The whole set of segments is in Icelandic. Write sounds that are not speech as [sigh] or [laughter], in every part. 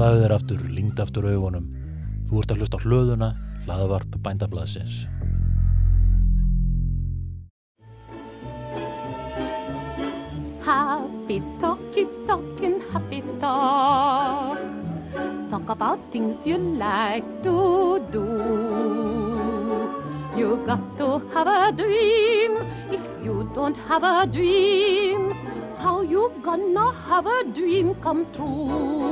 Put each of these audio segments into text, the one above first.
Slaðu þér aftur, lingd aftur augunum. Þú ert að hlusta á hlöðuna, hlaðavarp bændablaðsins. Happy talky talking happy talk. Talk about things you like to do. You got to have a dream. If you don't have a dream, how you gonna have a dream come true?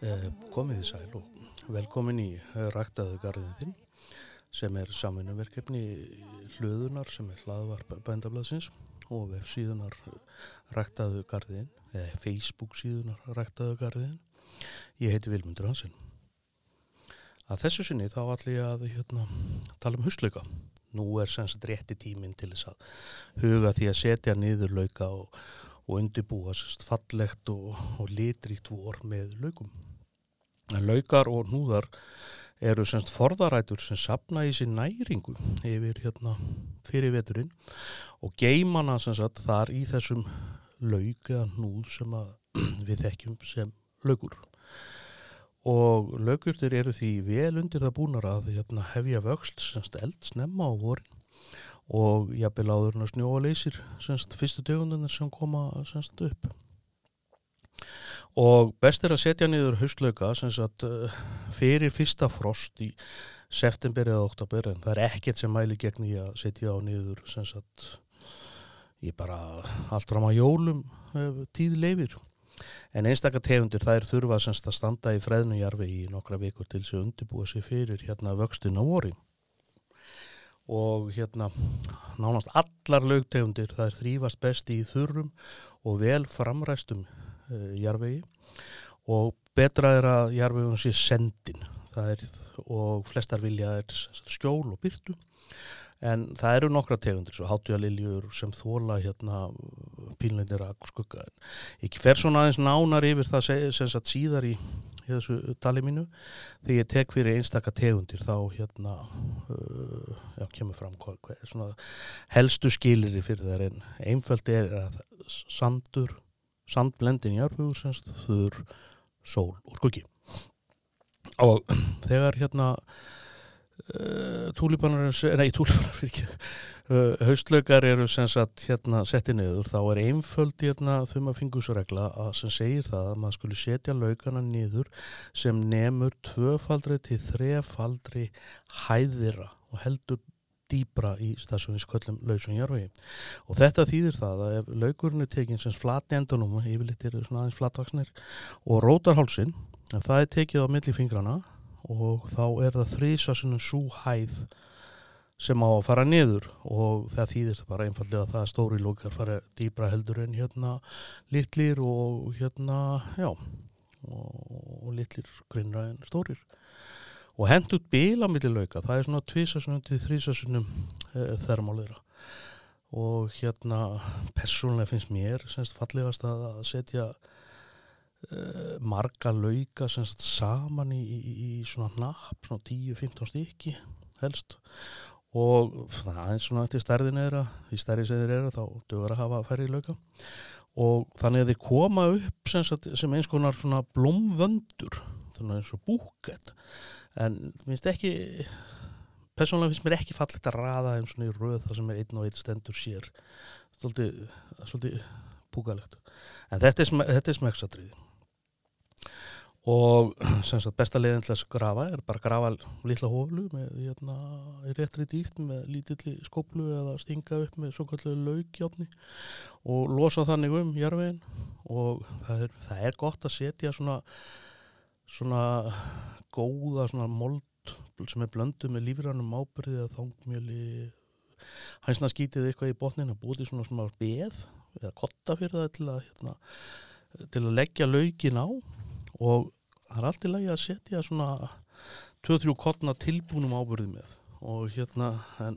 Komið þið sæl og velkomin í Ræktaðu garðin þinn sem er samvinnumverkefni hlöðunar sem er hlaðvarp bændablasins og vefsíðunar Ræktaðu garðin eða Facebook síðunar Ræktaðu garðin ég heiti Vilmundur Hansen. Að þessu sinni þá allir ég að hérna, tala um hustlauka nú er semst rétti tíminn til þess að huga því að setja niður lauka og, og undirbúa semst fallegt og, og litrikt vor með laukum laukar og hnúðar eru semst forðarætur sem sapna í sér næringu yfir hérna fyrir veturinn. Og geimana sem sagt þar í þessum lauk eða hnúð sem [clears throat] við þekkjum sem laukur. Og laukurtir eru því vel undir það búnar að hérna, hefja vöxt semst eld snemma á vorin. Og jafnvel áður en að snjóa leysir semst fyrstu dögundunar sem koma semst upp og best er að setja niður hauslauka sagt, fyrir fyrsta frost í september eða oktober en það er ekkert sem mæli gegn í að setja á niður sagt, í bara allt fram á jólum tíð leifir en einstakar tegundir það er þurfa semst, að standa í freðnujarfi í nokkra vikur til þess að undirbúa sig fyrir hérna vöxtun á vorin og hérna nánast allar lögtegundir það er þrýfast best í þurrum og vel framræstum uh, jarvegi og betra er að jarvegun sé sendin er, og flestar vilja er skjól og byrtu en það eru nokkra tegundir svo hátjaliljur sem þóla hérna pínleindir að skugga. Ekki fer svona aðeins nánar yfir það sem sagt síðar í, í þessu tali mínu. Þegar ég tek fyrir einstakka tegundir þá hérna uh, já, kemur fram hvað, hvað er svona helstu skilir fyrir það en einföld er að sandur sandblendin jarfugur semst þurr sól og skuggi. Og [clears throat] þegar hérna uh, túlipanar nei túlipanar [laughs] fyrir ekki uh, haustlaukar eru sem sagt hérna setti niður þá er einföld hérna þumafingusregla sem segir það að maður skulle setja laukana niður sem nemur tvöfaldri til þrefaldri hæðira og heldur dýbra í stafsvöðinsköllum lausum jarvegi og þetta þýðir það að ef laukurinn er tekinn sem flati endunum yfirleitt eru svona aðeins flatvaksnir og rótarhálsin ef það er tekið á millifingrana og þá er það þrísa svona svo hæð sem á að fara niður. Og það þýðir bara einfallega að það stóri lókar fara dýbra heldur en hérna litlir og hérna já og litlir grinnra en stórir og hendt út bíl á millilauka það er svona tvísasunum til þrísasunum e, þermáliðra og hérna persónulega finnst mér semst fallegast að setja e, marga lauka semst saman í, í, í svona napp, svona 10-15 stykki helst. Og það er svona eftir stærðin eða í stærri sem þeir eru þá dögur að hafa færri lauka. Og þannig að þeir koma upp sem, sem eins konar svona blómvöndur þannig eins og búkett en finnst ekki persónulega finnst mér ekki fallegt að raða þeim svona í röð það sem er einn og einn stendur sér. Svolítið, svolítið púkalegt. En þetta er, þetta smeksatriði og sagt, besta leiðin til að grafa er bara að grafa lilla hóflu með hérna, réttri dýft með lítilli skóplu eða stinga upp með svo kallu laugjáfni og losa þannig um jarfiðin og það er, það er gott að setja svona svona góða svona mold sem er blöndu með lífrannum ábyrði eða þangmjöli. Hænsna skítið eitthvað í botnin að búið svona svona beð eða kotta fyrir það til að hérna, til að leggja laugin á. Og það er allt í lagi að setja svona 2-3 kottna tilbúnum ábyrði með. Og hérna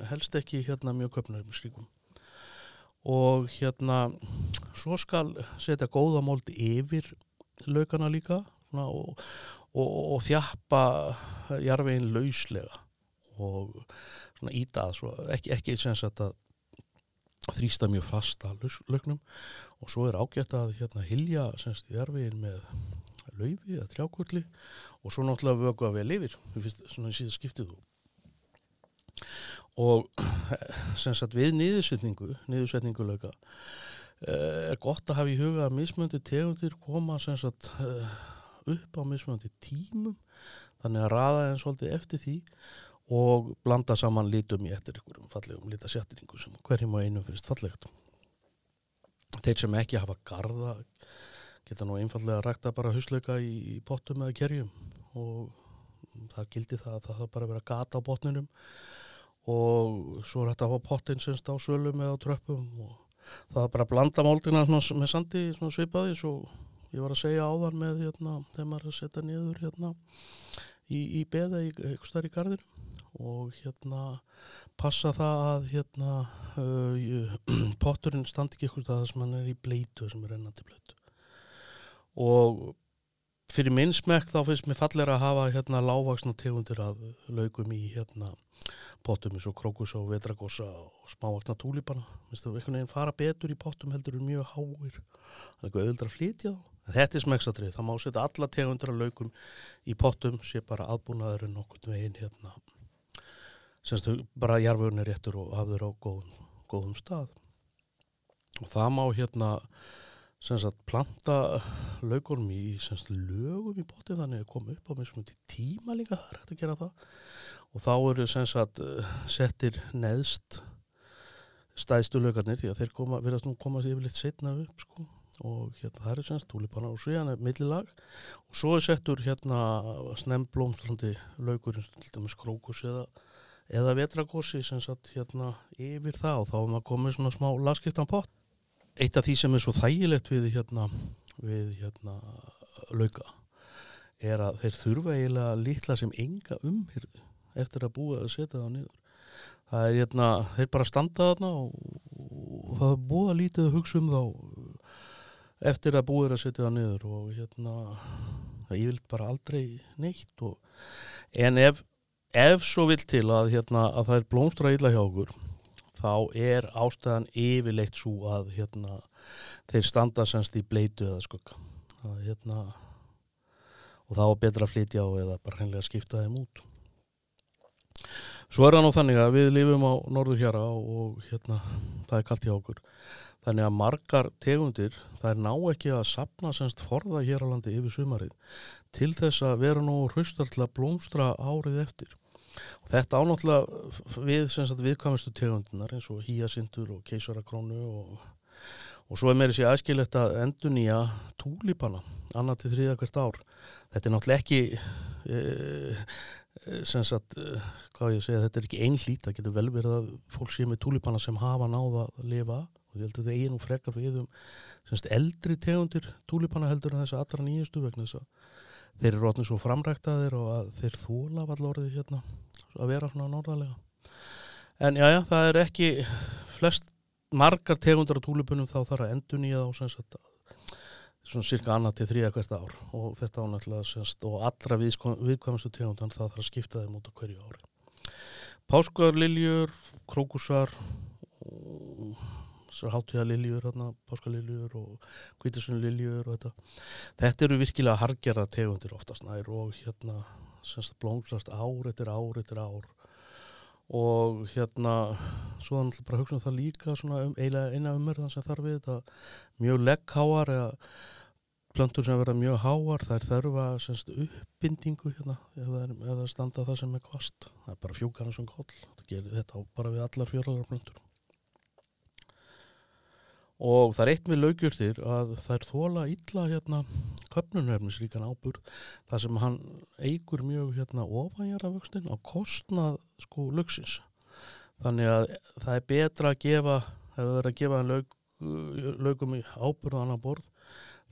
helst ekki hérna mjög köpnar með slíkum. Og hérna svo skal setja góða mold yfir laugana líka og, og, og þjappa jarfegin lauslega og svona íta að ekki, ekki sem sagt að þrýsta mjög fasta lauknum og svo er ágætt að hérna hilja semst í erfiðin með laufi eða trjákvöldi og svo náttúrulega vöku að vel yfir svona í síðan skiptið og [clears throat] sem sagt við niðursetningu niðursetningu lauka eh, er gott að hafa í huga að mismöndi tegundir koma sem sagt eh, upp á mismöndi tímum þannig að raða einn svolítið eftir því og blanda saman lítum í eftir einhverjum fallegum lítasjættingu sem hverjum og einum finnst fallegt. Þeir sem ekki hafa garda geta nú einfallega að rækta bara husleika í, pottum eða kerjum og það gildi það að það þarf bara að vera gata á botninum og svo er þetta að hafa pottin semst á sölum eða á tröppum og það er bara að blanda moldina með sandi svipaði svo ég var að segja áðan með hérna, þegar maður setja niður hérna í, í beða eitthvað starf í gardinu og hérna passa það að hérna uh, [clears throat] potturinn standi ekki eitthvað það sem hann er í bleitu sem er rennandi bleitu og fyrir minn smekk þá finnst mér fallir að hafa hérna lágvaksna tegundir af laugum í hérna pottum eins og krókus og vetragossa og smávakna túlipana minnst það einhvern veginn fara betur í pottum heldur er mjög háir. Það er eitthvað öðuldra að flytja þá Þetta er smeksatrið, það má setja alla tegundur af laukum í pottum, sé bara aðbúnaðurinn okkur veginn hérna semst bara jarfurinn er réttur og hafður á góðum, góðum stað. Og það má hérna semst að planta laukurum í semst lögum í potti þannig að koma upp á mjög smundi tíma líka það er hægt að gera það. Og þá eru semst að settir neðst stæðstu laukarnir því að þeir koma, verðast nú komast yfirleitt setna upp sko og hérna það er semst túlipanna og svo hérna er millilag og svo er settur hérna snemblómstrandi laukurinn til dæmis krókus eða eða vetragósi sem satt hérna yfir það og þá er maður komið svona smá lagskiptan pott. Eitt af því sem er svo þægilegt við hérna, við hérna lauka er að þeir þurfa eiginlega litla sem enga umhyrðu eftir að búa að setja það niður. Það er hérna, þeir bara standa þarna og, og það er búið að lítið að hugsa um þá eftir að búið að setja það niður og hérna það yfirlt bara aldrei neitt og en ef ef svo vil til að, hérna, að það er blómstra illa hjá okkur þá er ástæðan yfirleitt svo að hérna, þeir standa semst í bleitu eða skugga. Það, hérna, og þá er betra að flytja á eða bara hreinlega skipta þeim út. Svo er það nú þannig að við lifum á norður hjara og hérna, það er kallt hjá okkur þannig að margar tegundir það er ná ekki að sapna semst forða hér á landi yfir sumarið til þess að vera nú hraustartla blómstra árið eftir. Og þetta ánáttúrulega við viðkvæmustu tegundunar eins og híasindur og keisarakrónu og, og svo er mér þessi aðskilett að endur nýja túlipana annað til þriða hvert ár. Þetta er náttúrulega ekki e, e e, hvað ég segja, þetta er ekki einlít það getur vel verið að fólk sé með túlipana sem hafa náða að lifa og ég held að þetta einu frekar við um semst eldri tegundir túlipana heldur en þess að allra nýjastu vegna þess að þeir eru rótni svo framræktaðir og að þeir þóla vallorðið hérna að vera svona norðalega en já já það er ekki flest margar tegundar á túlupunum þá þarf að endur nýja þá sem sagt svona cirka annað til þrija hvert ár. Og þetta ánæglega semst og allra viðkvæmastu tegundan það þarf að skipta þeim út á hverju ári. Páskarliljur, krókusar hátíðaliljur páskarliljur og kvítisunliljur og þetta. Þetta eru virkilega hargerða tegundir oftast nær og hérna semst blómsast ár eftir ár eftir ár. Og hérna svo þannig bara hugsa um það líka um, eina umverðan sem þarf við þetta mjög leggháar eða plöntur sem verða mjög háar þær þarfa semst uppbindingu hérna eða, standa það sem er kvast það er bara fjúkarnar sem koll þetta þetta bara við allar fjörðarar plöntur og það er eitt með laugjurðir að það er þóla illa hérna köpnunarefnisríkan ábúr þar sem hann eigur mjög hérna ofanjaraföxtin á kostnað sko luksins þannig að það er betra að gefa ef það er að gefa laug, laugum í ábúrðu annar borð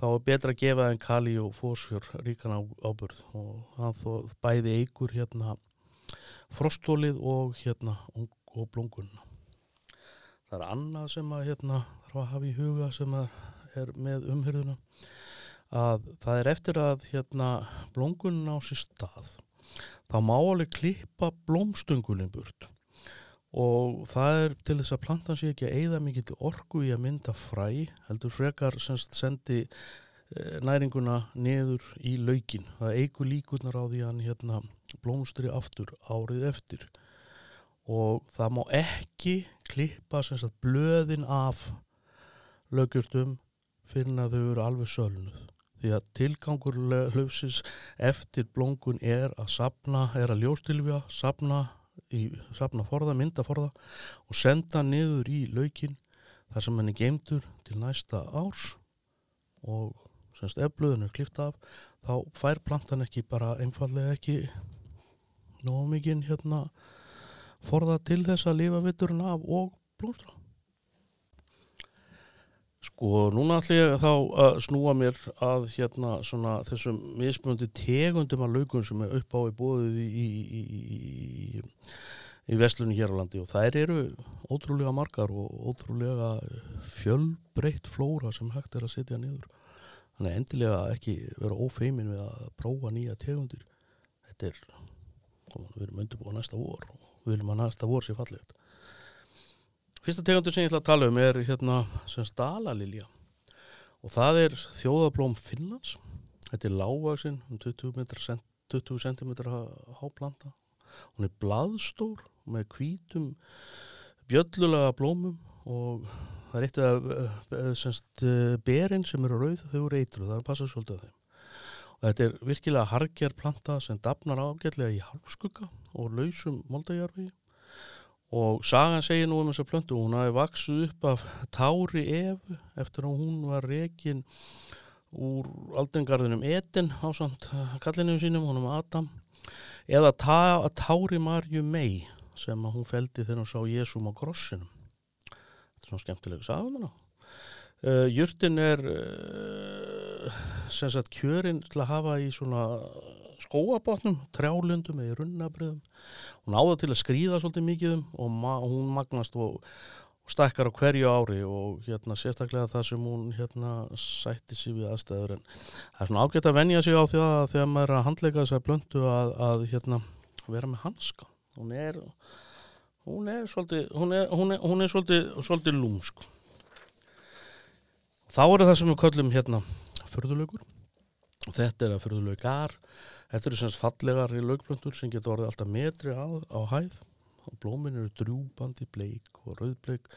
þá er betra að gefa en kali og fósfjör ríkan ábúrð og hann þó bæði eigur hérna frostólið og hérna og blungunna það er annað sem að hérna þarf að hafa í huga sem er með umhyrðuna að það er eftir að hérna blóngunin á sér stað þá má alveg klippa blómstungulinn burt. Og það er til þess að plantan sé ekki að eigða mikið orku í að mynda fræ heldur frekar semst sendi eh, næringuna niður í laukin það eigur líkurnar á því að hérna blómstri aftur árið eftir. Og það má ekki klippa blöðin af lögjurtum að þau eru alveg sölnuð. Því að tilgangur hlöfsis eftir blóngun er að sapna, er að ljóstilvja, sapna í sapna forða, mynda forða og senda niður í laukin þar sem henni geimtur til næsta árs og semst ef blöðun er klift af þá fær plantan ekki bara einfallega ekki nóg mikið hérna forða til þess að lifa vitturinn af og blómstra Sko, núna ætlum ég þá að snúa mér að hérna svona þessum mismöndi tegundum að laugum sem er upp á í bóðið í, í, í, í vestlunni hér á landi og þær eru ótrúlega margar og ótrúlega fjölbreytt flóra sem hægt er að setja niður. Þannig endilega ekki vera ófeimin við að prófa nýja tegundir. Þetta er, við erum undirbúið næsta vor og við viljum að næsta vor sé fallið. Fyrsta tegundur sem ég ætla að tala um er hérna sem stalalilja og það er þjóðablóm Finnlands. Þetta er lágvaksinn um 20, metra, 20 cm háplanta. Hún er blaðstór með hvítum bjöllulega blómum og það er eitt af semst berinn sem eru rauð þau eru eitru, það er að passa svolítið að þeim. Og þetta er virkilega harkjar planta sem dafnar ágætlega í halvskugga og lausum moldajarfi og sagan segir nú um þessa plöntu hún hafi vaksuð upp af Tári Efu eftir að hún var rekin úr aldingarðinum Eden á samt kallinu sínum, honum Adam eða tá, Tári Marju Mei sem hún feldi þegar hún sá Jésum á grossinum. Þetta er svona skemmtilega sagum hana uh, Jurtin er uh, sem sagt kjörin til að hafa í svona skóabotnum, trjálundum eða runnabriðum. Hún áða til að skrýða svolítið mikið um og ma hún magnast og, og stækkar á hverju ári og hérna sérstaklega það sem hún hérna sætti sér við aðstæður en það er svona ágætt að venja sig á því að þegar maður er að handleika þess að blöndu að, að hérna vera með hanska. Hún er, hún er svolítið, hún er, hún er, hún er svolítið, svolítið lúmsk. Þá er það sem við köllum hérna förðulegur og þetta er að förðulegar Þetta eru semst fallegar í lögblöndur sem getur orðið alltaf metri á, á hæð og blómin eru drjúbandi bleik og rauðbleik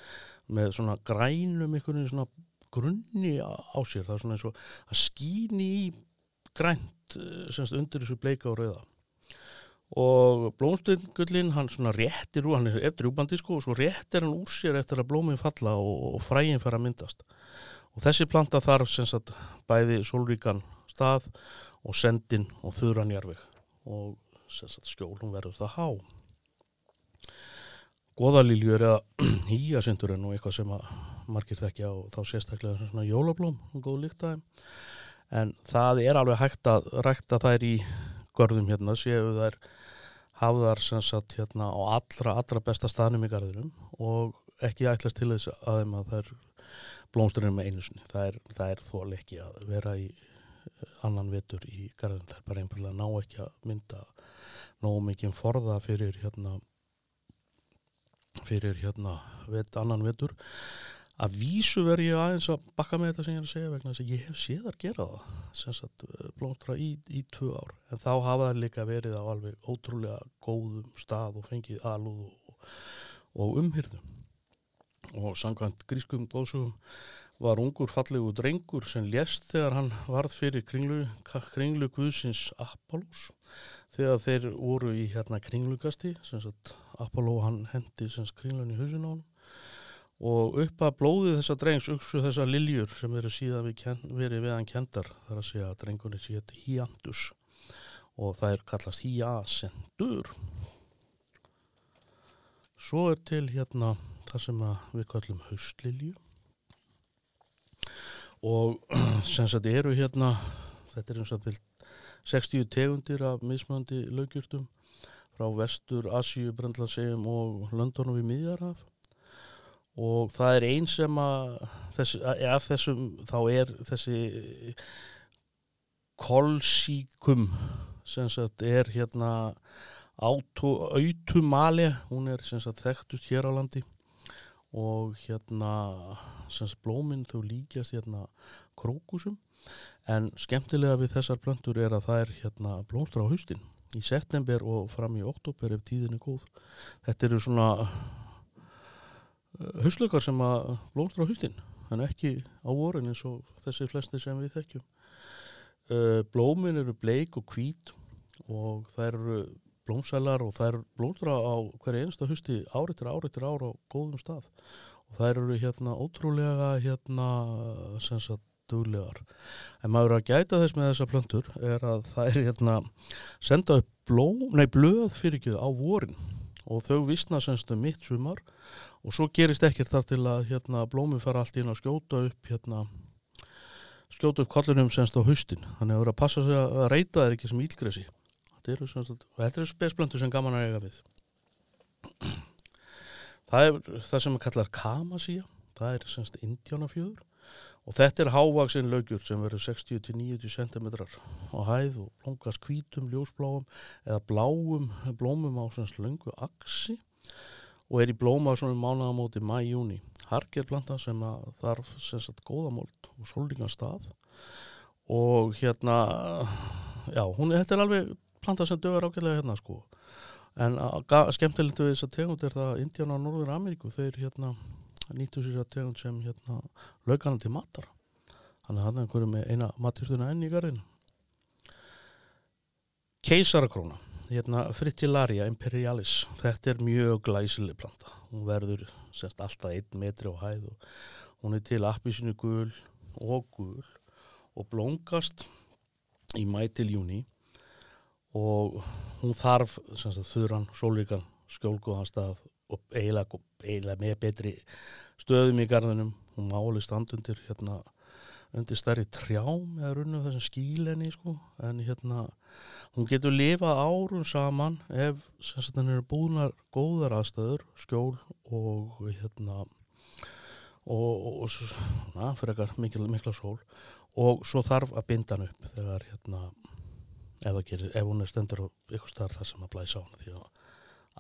með svona grænum einhvern veginn svona grunni á, sér. Það er svona eins og að skýni í grænt eh, semst undir þessu bleika og rauða. Og blómstungullin hann svona réttir úr, hann er drjúbandi sko og svo réttir hann úr sér eftir að blómin falla og, og fræin fer að myndast. Og þessi planta þarf semst að bæði sólríkan stað og sendin og þurranjarvig og sagt, skjól hún verður það há. Góðalíljur eða hýjasindur er [clears throat] nú eitthvað sem margir þekkja og þá sérstaklega svona jólablóm, góð líktæðum en það er alveg hægt að rækta þær í görðum hérna séu þær hafðar sem sagt hérna á allra, allra besta staðnum í garðinum og ekki ætlast til þess að þeim að þær blómsturinn með einu sinni. Það er, er þól ekki að vera í annan vetur í garðin er bara einfallega ná ekki að mynda nóg mikið forða fyrir hérna fyrir hérna vet, annan vetur. Að vísu verð ég aðeins að bakka með þetta sem ég er að segja vegna þess að ég hef séðar gera það sem sagt eh, blómstra í, í tvö ár. En þá hafa það líka verið á alveg ótrúlega góðum stað og fengið alúð og, og umhyrðum og sangvænt grískum góðsugum var ungur fallegu drengur sem lést þegar hann varð fyrir kringlu, kringlu Guðsins Apollos. Þegar þeir voru í hérna kringlugasti Apollo hann hendi kringlun í hausin á hann og upp að blóði þessa drengs uksu þessa liljur sem eru síðan við ken, verið við hann kendar þar að segja að drengunni sé þetta híandus og það er kallast híasendur svo er til hérna það sem við kallum haustlilju og [clears throat] sem sagt eru hérna þetta er eins og 60 tegundir af mismandi laugjurtum frá vestur, Asju, Brendlandsegum og Londonum við miðjarhaf og það er einn sem að þessi, af þessum þá er þessi kolsíkum sem sagt er hérna autumali, hún er sem sagt þekktust hér á landi. Og hérna sem sagt blóminn þau líkjast hérna krókusum en skemmtilega við þessar plöntur er að það er hérna blómstra á haustin í september og fram í oktober ef tíðin er góð. Þetta eru svona hauslökar sem að blómstra á haustin en ekki á vorin eins og þessi flesti sem við þekkjum. Uh, blómin eru bleik og hvít og það eru blómsælar og það eru blómstra á hverja einsta husti árið til árið til ára á góðum stað það eru hérna ótrúlega hérna sem sagt duglegar. En maður að gæta þess með þessa plöntur er að er hérna senda upp blóm, nei blöð fyrir ekki á vorin. Og þau vissna semstu um mitt sumar og svo gerist ekkert þar til að hérna blómi fara allt inn að skjóta upp hérna skjóta upp kollunum semst á haustin. Þannig að það verður að passa sig að reyta þeir ekki sem ílgresi. Þetta eru semst og þetta eru spesblöndur sem gaman að eiga við það er það sem að kallar kamasía það er semst indjánafjöður og þetta er hávaksinn laugjur sem verður 60-90 cm á hæð og blómgast hvítum, ljósbláum eða bláum blómum á svona slöngu aksi og er í blóma svona mánagamóti mæjúni. Hark er planta sem þarf sem sagt góðamóld og sólringastað og hérna já, hún þetta er alveg planta sem dögur ágæðlega hérna sko en skemmtilegt við þess að tegund er það Indiana og Norður Ameríku, þeir hérna nýttu sér að tegund sem hérna laugana til matar. Þannig að það er einhverju með eina matjúrtuna enn í garðinu Keisarakróna hérna Fritillaria Imperialis. Þetta er mjög glæsileg planta. Hún verður semst alltaf einn metri á hæð og hún er til appisinu gul og gul og blóngast í mæ til júni og hún þarf þurran sólvíkan skjólgóðan stað og eiginlega, eiginlega með betri stöðum í garðinum. Hún máli standundir hérna undir stærri trjám eða runnu þessum skílenni sko. En hérna hún getur lifað árun saman ef sagt, hann eru búinar góðar aðstæður skjól og hérna og, og svona fyrir mikil, mikla sól. Og svo þarf að binda hann upp þegar hérna ef, gerir, ef hún er stendur á ykkur starf þar sem að blæsa á að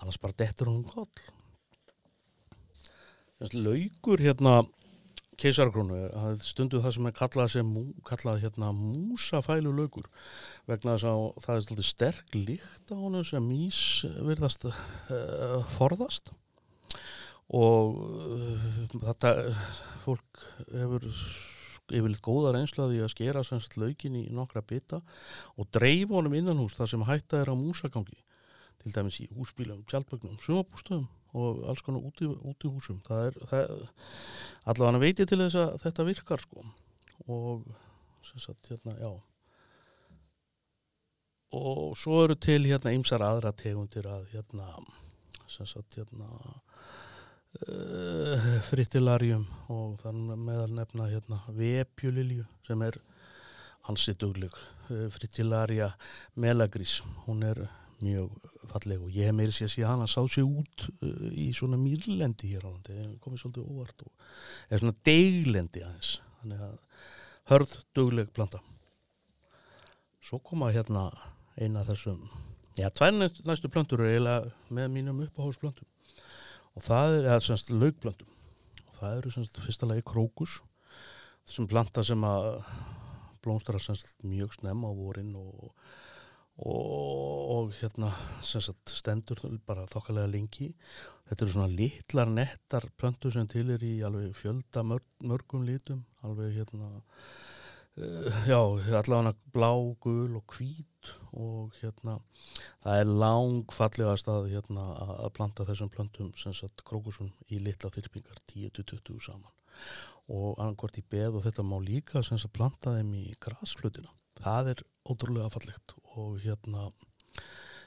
annars bara dettur hún koll. Laugur hérna keisarkrónu, stundu það sem er kallað sem kallað hérna músafælu laugur vegna þess að það er svolítið sterk líkt á hann sem mís virðast uh, forðast. Og uh, þetta fólk hefur yfirleitt góða reynslaði að skera semst laugin í nokkra bita og dreif honum innan hús þar sem hætta er á músagangi. Til dæmis í húsbílum, tjaldbögnum, sumabústöðum og alls konar út í, út í húsum. Það er, það, allavega veiti til þess að þetta virkar sko. Og sem sagt hérna, já. Og svo eru til hérna ymsar aðra tegundir að hérna sem sagt hérna uh, frittilarjum og þannig meðal nefna hérna vepjulilju sem er hansi dugleg. Uh, frittilarja melagrís hún er mjög falleg og ég hef meiri sér að sé hana sá sér út uh, í svona mýrlendi hér á landi, komið svolítið óvart og er svona deiglendi aðeins. Þannig að hörð dugleg planta. Svo koma hérna eina þessum já, tvær næstu plöntur er eiginlega með mínum uppáhásplöntum og það er, eða semst laugplöntum og það eru semst fyrsta lagi krókus þessum planta sem að blómstara semst mjög snemma á vorin og og, og hérna sagt, stendur bara þokkalega lengi. Þetta eru svona litlar nettar plöntur sem til er í alveg fjölda mörg, mörgum lítum alveg hérna uh, já, allavega blá, gul og hvít og hérna það er langfallega stað hérna að planta þessum plöntum sem sagt krókusum í litla þyrpingar 10-20 saman. Og annarkort í beð og þetta má líka sem sagt planta þeim í grasflutina. Það er ótrúlega fallegt og hérna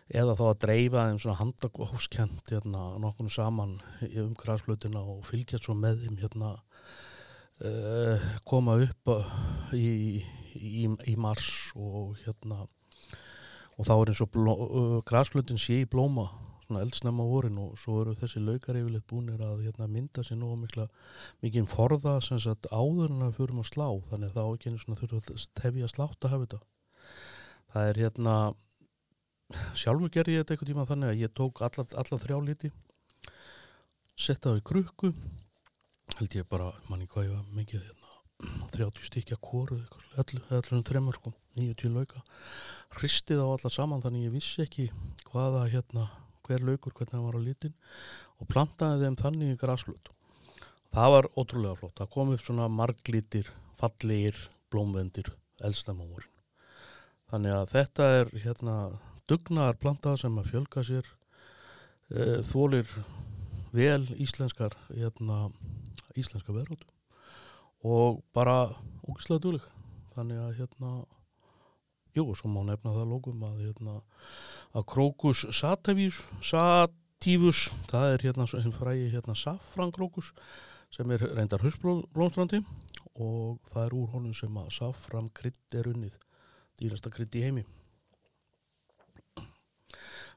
eða þá að dreifa þeim svona handagóskent hérna nokkurnu saman um græsflutina og fylgja svo með þeim hérna uh, koma upp í, í, í mars og hérna og þá er eins og uh, græsflutin sé í blóma svona eldsnæma vorin og svo eru þessi laukar yfirleitt búinir að hérna, mynda sér nú mikla mikið forða sem sagt áður en að fyrir maður slá. Þannig að þá ekki einu svona þurfa að tefja slátt að hafa þetta það er hérna sjálfur gerði ég þetta einhvern tíma þannig að ég tók alla, alla þrjá liti setta það í krukku held ég bara, manni hvað ég var mikið hérna, 30 stykja kóru allir um þremur sko 90 lauka, hristið á alla saman þannig ég vissi ekki hvaða hérna, hver laukur, hvernig það var á litin og plantaði þeim þannig í grasflut það var ótrúlega flott. Það kom upp svona marglitir fallegir, blómvendir eldstamómurinn þannig að þetta er hérna dugnaðar planta sem að fjölga sér e, þólir vel íslenskar hérna, íslenska verðrótu og bara ógislega dúlik þannig að hérna jú, svo má nefna það lókum að hérna að Krokus sativus sativus, það er hérna sem fræði hérna safrankrókus sem er reyndar husblómstrandi og það er úr honum sem að safram krydd er unnið dýrasta krydd í heimi.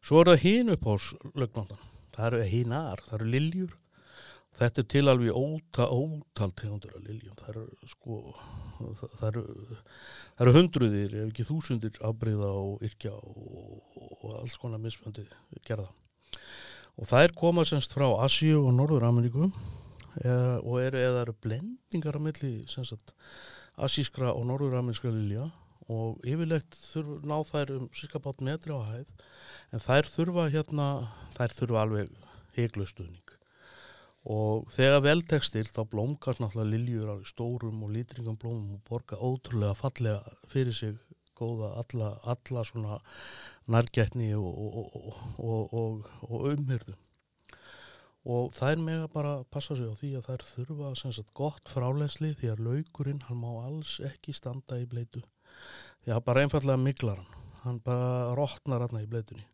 Svo er það hín upp á lögnandan það eru hínar, það eru liljur þetta er til alveg óta, ótal tegundur af liljum. Það eru sko það, eru, það eru hundruðir ef ekki þúsundir afbreyða og yrkja og, og alls konar mismöndi gerða. Og það er komað semst frá Asíu og Norður Ameríku eða, og eru eða eru blendingar á milli semst asískra og Norður Ameríska lilja. Og yfirlegt þurf, ná þær um cirka bát metri á hæð en þær þurfa hérna, þær þurfa alveg heiklustuðning og þegar veltekstil þá blómkast náttúrulega liljur á stórum og lítringum blómum og borga ótrúlega fallega fyrir sig góða alla, alla svona nærgætni og, og, og, og umhyrðu og þær mega bara passa sig á því að þær þurfa sagt, gott frálensli því að laukurinn hann má alls ekki standa í bleitu því að bara einfallega miklar hann hann bara rótnar hann í bleitunni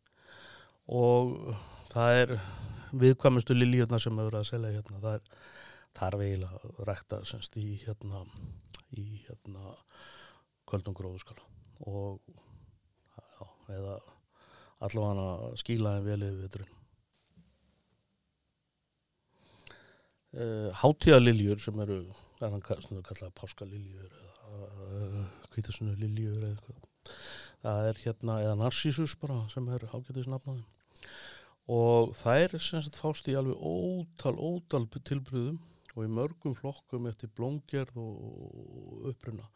og það er viðkvæmustu lilíuna sem hefur að selja hérna það er, það er vegilega rækta semst í hérna í hérna kvöldum gróðuskala og já, eða allavega að skýla þeim vel yfir viturinn uh, eh, Háttíðaliljur sem eru sem eru kallað páskaliljur eða uh, kvítasunni liljur eða eitthvað. Það er hérna, eða Narcissus bara sem er ágættisnafnaði og er sem sagt fást í alveg ótal, ótal tilbröðum og í mörgum flokkum eftir blóngerð og uppruna.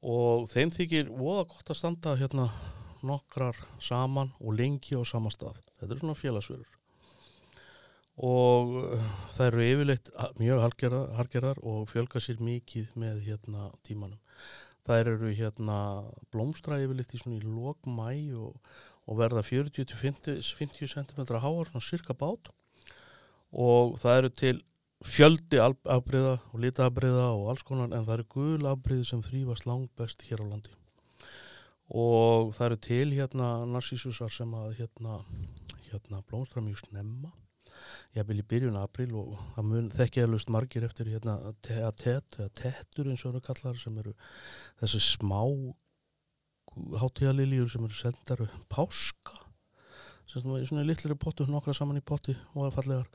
Og þeim þykir voða gott að standa hérna nokkrar saman og lengi á sama stað. Þetta er svona félagsverður og eh, það eru yfirleitt mjög hargerðar og fjölga sér mikið með hérna tímanum. Það eru hérna blómstra yfirleitt í svona í lok mæ og og verða 40-50 cm háar, svona cirka bát. Og það eru til fjöldi afbreyða og litaafbreyða og alls konar en það eru gul afbreyði sem þrýfast langt best hér á landi. Og það eru til hérna narsísusar sem að hérna, hérna blómstra mjög snemma. Ég vil í byrjun april og það mun þekkjaðlust margir eftir hérna tettur eins og það kallar sem eru þessi smá hátíðaliljur sem eru sendar páska sem er svona í litlir potu, nokkra saman í poti og er fallegar.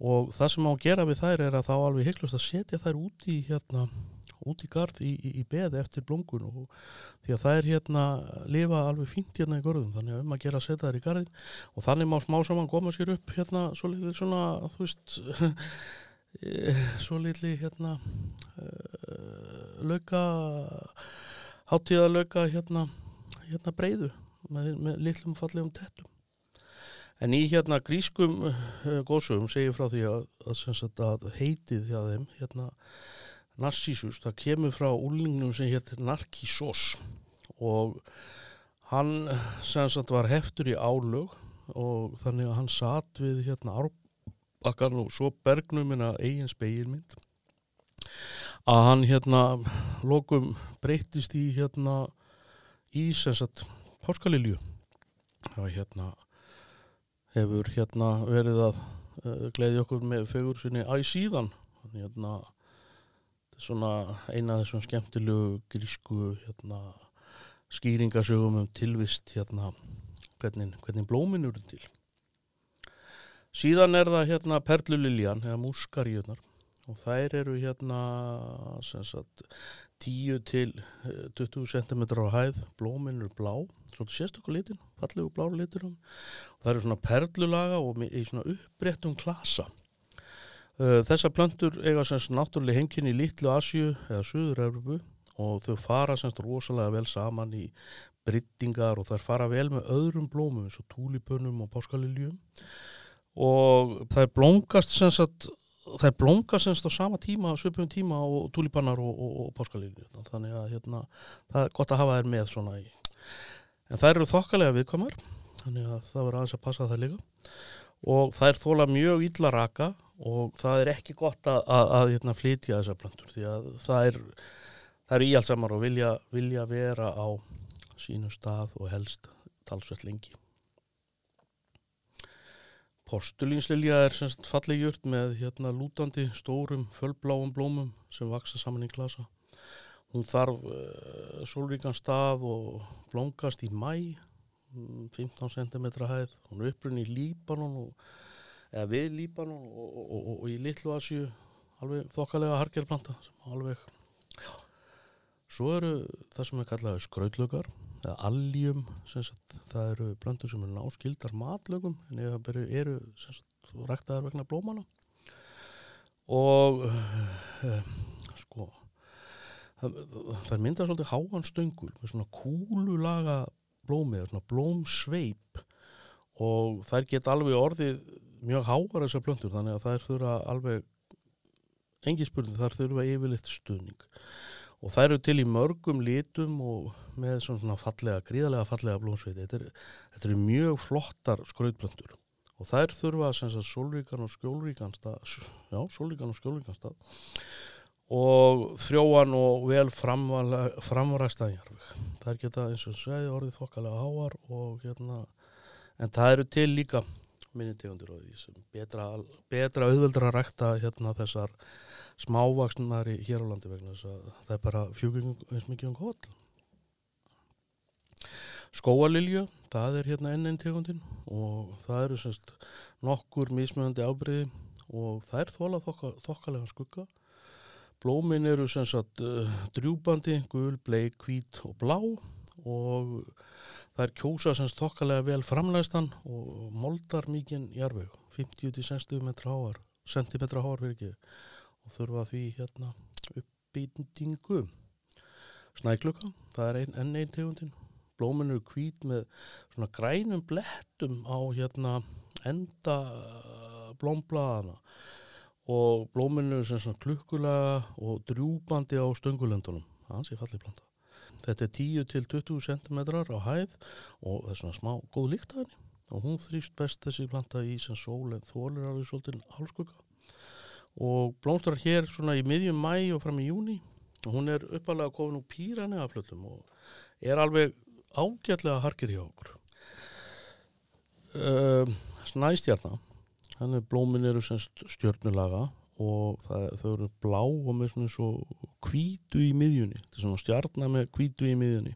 Og það sem á að gera við þær er að þá alveg heiklust að setja þær út í hérna út í gard í, í, í beði eftir blóngun og því að það er hérna lifa alveg fínt hérna í gorðum þannig að um að gera að setja þær í gardin og þannig má smá saman koma sér upp hérna svo litli svona þú veist [laughs] svo litli hérna uh, lauka hátíðalöka hérna, hérna breyðu með, með litlum fallegum tettum. En í hérna grískum uh, góðsögum segir frá því að, að, að heitið því að þeim hérna Narsísus, það kemur frá úrlingnum sem héttir Narkísos og hann sem sagt var heftur í álög og þannig að hann satt við hérna árbakkan og svo bergnum minna eigin speilmynd að hann hérna lokum breytist í hérna í sensat páskalilju það hérna hefur hérna verið að uh, eh, gleyði okkur með fegur sinni æsíðan hérna svona eina þessum skemmtilegu grísku hérna skýringasögum um tilvist hérna hvernig, hvernig blómin eru til. Síðan er það hérna perluliljan eða múskarjöðnar og þær eru hérna sagt, 10 til eh, 20 cm á hæð, blómin eru blá, svolítið sérstöku litin, fallegu bláru litur það eru svona perlulaga og í svona uppréttum klasa. Uh, þessar plöntur eiga semst náttúrulega heimkynni í Lítlu Asju eða Suður-Európu og þau fara semst rosalega vel saman í bryttingar og þær fara vel með öðrum blómum eins og túlipönum og páskaliljum. Og þær blómgast semst að þær blómgast semst á sama tíma, svipum tíma og túlipannar og, og, og páskaliljum þannig að hérna, það er gott að hafa þær með svona í en þær eru þokkalega viðkomar þannig að það verður aðeins að passa það líka og þær þóla mjög illa raka og það er ekki gott að, að, að hérna, flytja þessar plöntur því að það er, það er íhaldsamar og vilja, vilja vera á sínum stað og helst talsvett lengi. Postulínslilja er semst falleg jurt með hérna lútandi stórum fölbláum blómum sem vaksa saman í klasa. Hún þarf uh, sólríkan stað og blómgast í mæ, mm, 15 cm hæð. Hún er upprunni í Líbanon og, eða við Líbanon og, og, og, í Littlu Asju alveg þokkalega hargerplanta sem alveg já. Svo eru það sem er kallað skrautlögar eða alljum, það eru blöndur sem eru náskildar matlögum en eru, eru sagt, ræktaðar vegna blómana og uh, sko það, það myndar svolítið háan stöngul með svona kúlulaga blómi eða svona blómsveip. Og þær geta alveg orðið mjög háar þessar blöndur þannig að þær þurfa alveg engi spurning þar þurfa yfirleitt stuðning og þær eru til í mörgum litum og með svona fallega, gríðarlega fallega blómsveiti þetta, er, eru mjög flottar skrautblöndur og þær þurfa sem sagt sólríkan og skjólríkan stað já, sólríkan og skjólríkan stað. Og frjóan og vel framræsta jarfið þær geta eins og segja orðið þokkalega háar og hérna en það eru til líka minni tegundir og því sem betra, betra auðveldra að rækta hérna þessar smávaksnari hér á landi vegna þess að það er bara fjúkingum eins mikið um hóll. Skóalilju, það er hérna enn einn tegundin og það eru semst nokkur mismöðandi ábreyði og það er þóla þokka, þokkalega skugga. Blómin eru semst uh, drjúbandi, gul, bleik, hvít og blá og það er kjósa semst þokkalega vel framlæstan og moldar mikinn jarveg, 50-60 metra háar, centimetra háar ekki og þurfa því hérna uppbýtingu snækluka, það er ein, enn einn tegundin. Blómin eru hvít með svona grænum blettum á hérna enda blómblaðana og blómin eru sem svona klukkulega og drjúbandi á stöngulendunum. Það er fallið planta. Þetta er 10 til 20 cm á hæð og það er svona smá góð líkt að henni. Og hún þrýst best þessi planta í sem sól en þólir alveg svolítið hálskugga og blómstrar hér svona í miðjum mæ og fram í júni og hún er uppalega komin úr pýrani af flöllum og er alveg ágætlega harkir hjá okkur. Uh, Snæstjarnar hann er blómin eru stjörnulaga og það, þau eru blá og með svona svo kvítu í miðjunni. Þetta er svona stjarnar með kvítu í miðjunni.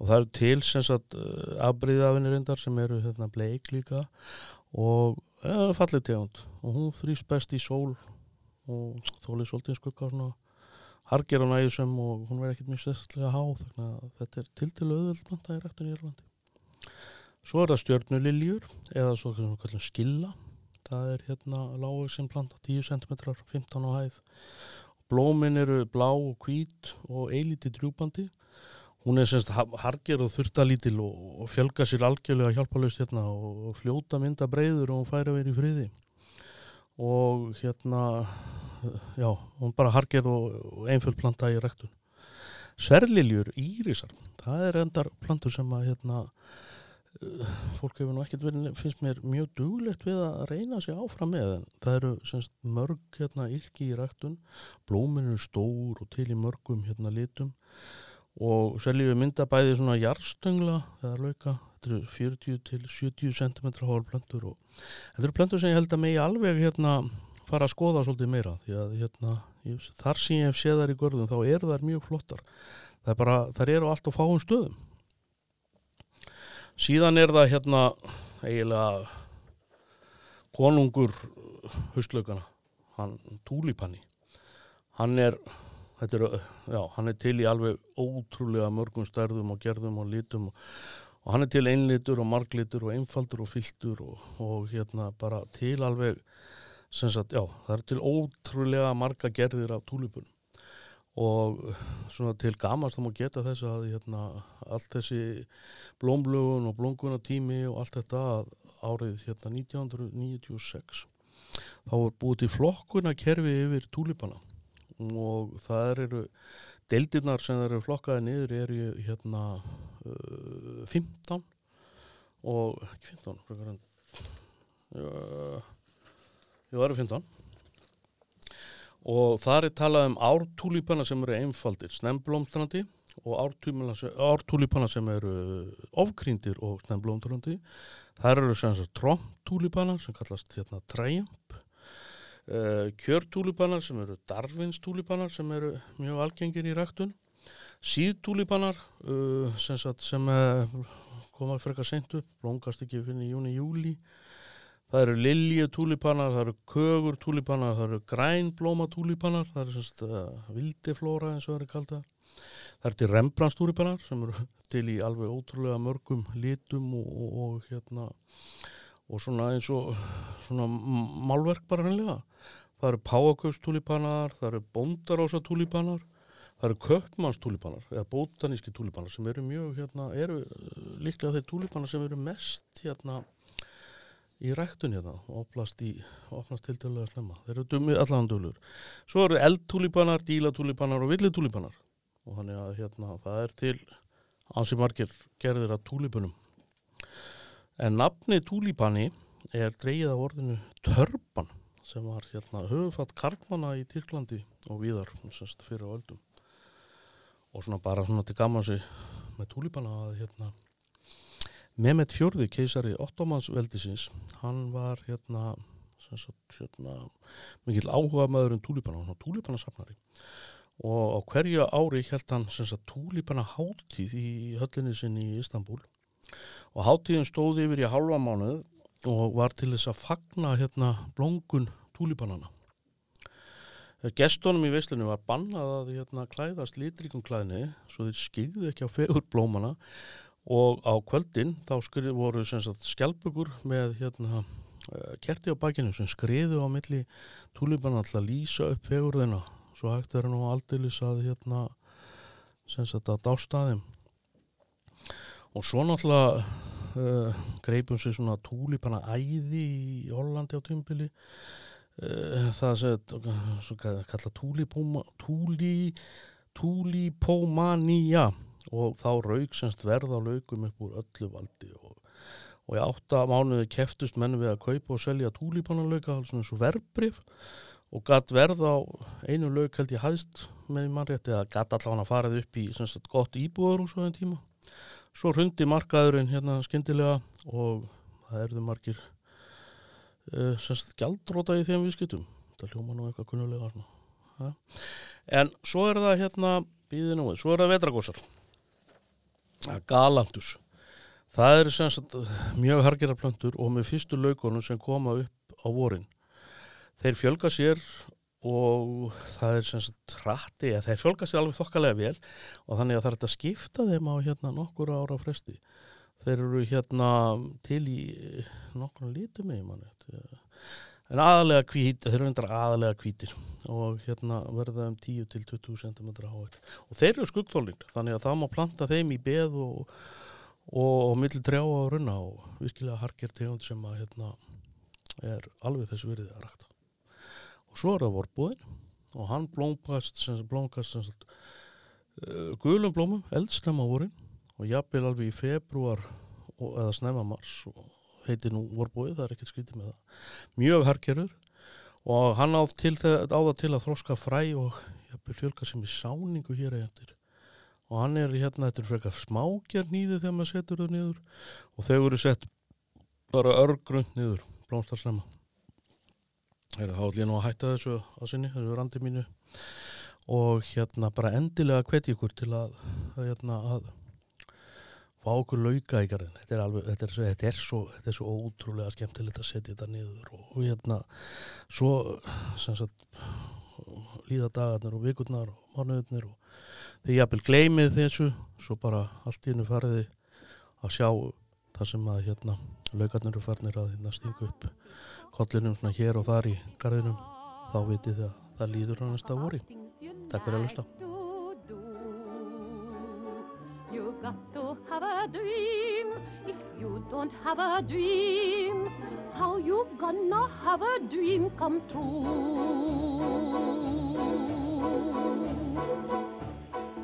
Og það eru til semst að uh, afbreyðafinir reyndar sem eru hérna bleik líka. Og uh, fallið tegund. Og hún þrýst best í sól og þólið svolítið skugga svona harger á næjusum og hún verður ekkert mjög sérstlega há þannig að þetta er til til auðvöld planta í rættun í Írlandi. Svo er það stjörnuliljur eða svo kallum skilla. Það er hérna lágvegsin planta 10 cm 15 á hæð. Blómin eru blá og hvít og eilítið drjúbandi hún er semst harger og þurftalítil og, fjölga sér algjörlega hjálpalust hérna og fljóta mynda breyður og hún færi að vera í friði. Og hérna já, hún bara harger og, einföld planta í rektun Sverliljur, írisar það er endar plantur sem að hérna fólk hefur nú ekkert verið finnst mér mjög duglegt við að reyna sig áfram með en það eru semst mörg hérna yrki í rektun blómin eru stór og til í mörgum hérna litum og Sverliljur mynda bæði svona jarstöngla eða lauka, þetta eru 40 til 70 cm hór plantur og þetta eru plantur sem ég held að megi alveg hérna fara að skoða svolítið meira því að hérna, ég, þar sem ég hef séð þær í görðum þá eru þær mjög flottar. Það er bara, þær eru allt á fáum stöðum. Síðan er það hérna eiginlega konungur höstlaugana hann túlipanni. Hann er er, já, hann er til í alveg ótrúlega mörgum stærðum og gerðum og litum og, og hann er til einlitur og marglitur og einfaldur og fylltur og, og hérna bara til alveg sagt, já, það er til ótrúlega marga gerðir af túlipun og svona til gamast þá má geta þess að hérna, allt þessi blómblögun og blómgunatími og allt þetta árið hérna 1996 þá er búið til flokkuna kerfi yfir túlipana og það eru deildirnar sem eru flokkaði niður eru hérna uh, 15 og ekki 15 frekar en jú, það eru 15 og þar er talað um ártúlipana sem eru einfaldir snemblómstrandi og ártúlipana sem, eru ofkríndir og snemblómstrandi þar eru sem sagt trómtúlipana sem kallast hérna træjump kjörtúlipanar sem eru darvinstúlipanar sem eru mjög algengir í ræktun. Síðtúlipanar uh, sem, sagt, sem uh, koma frekar seint upp blóngast ekki fyrir júni, júli það eru liljutúlipanar það eru kögurtúlipanar það eru grænblómatúlipanar það eru uh, vildiflóra eins og það eru kallta það eru til rembrandstúlipanar sem eru til í alveg ótrúlega mörgum litum og, og, og hérna og svona eins og svona málverk bara hennilega það eru páaköpstúlipanar það eru bóndarósatúlipanar það eru köpmannstúlipanar eða bótaníski túlipanar sem eru mjög hérna, eru líklega þeir túlipanar sem eru mest hérna í ræktun hérna, opnast í opnast til dölulega slemma, þeir eru dummi allan dölur, svo eru eldtúlipanar dílatúlipanar og villitúlipanar. Og þannig að hérna það er til ansi margir gerðir af túlipunum en nafni túlipani er dreigið af orðinu törpan sem var hérna höfufatt karlmanna í Tyrklandi og viðar semst fyrir öldum. Og svona bara svona til gaman sig með túlipana að hérna Mehmet Fjörði, keisari Ottomans veldisins, hann var hérna, hérna mikill áhuga maður um túlipana, hann var túlipanasafnari og á hverju ári held hann túlipana hátíð í höllinni sinni í Istanbul og hátíðin stóði yfir í halva mánuð og var til þess að fagna hérna blóngun túlipanana. Gestunum í veislunum var bannað að hérna, klæðast litrikum klæðni svo þeir skigðu ekki á fegur blómana og á kvöldin þá skrið, voru skjálpugur með hérna, eh, kerti á bakinu sem skriðu á milli túlipanna alltaf lýsa upp fegur þeina svo hægt er nú aldeilis að hérna, að dástaðum og svo náttúrulega uh, greipum sér svona túlipanna æði í Hollandi á tímbili uh, það sem kalla túlipóma túli túlipómanía og þá raug semst verð á laugum upp úr öllu valdi. Og, og í átta mánuði keftust menn við að kaupa og selja túlipannalauka alls svona svo verbrif og gatt verð á einu laug held ég hæðst með mannrétti að gatt allavega farið upp í semst gott íbúður úr svo en tíma svo hrundi markaðurinn hérna skindilega og það erðu margir uh, semst gjaldróta í þeim viðskiptum. Þetta hljóma nú eitthvað kunnulega ja. en svo er það hérna býðið nú, svo er það vetragósar galandus það eru semst mjög harkirarplöntur og með fyrstu laukonum sem koma upp á vorin. Þeir fjölga sér og það er sem sagt rætti að þeir fjölga sér alveg þokkalega vel. Og þannig að það er að skipta þeim á hérna nokkur ára fresti. Þeir eru hérna til í nokkur lítum með mann en aðalega hvít þeir eru undra aðalega hvítir. Og hérna verða um 10 til 20 cm háir. Og þeir eru skuggþóling þannig að það má planta þeim í beð og, og, og millir trjá á runna og virkilega harkir tegund sem að hérna er alveg þessu verið að rækta og svo er það vorbúðin og hann blómkast uh, gulum blómum eldsnæma vorin. Og jafnvel alveg í februar og, eða snæma mars og heitir nú vorbúið, það er ekkert skritið með það. Mjög harkerur og hann áð það til að þróska fræ og jafnvel fjölka sem í sáningu hér eftir. Og hann er hérna, þetta er frekar smákjar nýði þegar maður setur þau niður. Og þau eru sett bara örgrund niður blómstarsnæma þá ætlum ég nú að hætta þessu á sinni, þessu randi mínu. Og hérna bara endilega hveti ykkur til að, að hérna að fá okkur lauka í garðin þetta er alveg, þetta er, þetta er svo þetta er svo ótrúlega skemmtilegt að setja þetta niður og, og hérna svo sagt líða dagarnir og vikurnar og mánuðurnir og þið jafnvel gleymið þessu svo bara allt í hennu fariði að sjá það sem að hérna laugarnir eru farnir að hérna stinga upp kollinum svona hér og þar í garðinum þá vitið þið að það líður á næsta vori Takk fyrir að hlusta. You got to have a dream. If you don't have a dream, how you gonna have a dream come true?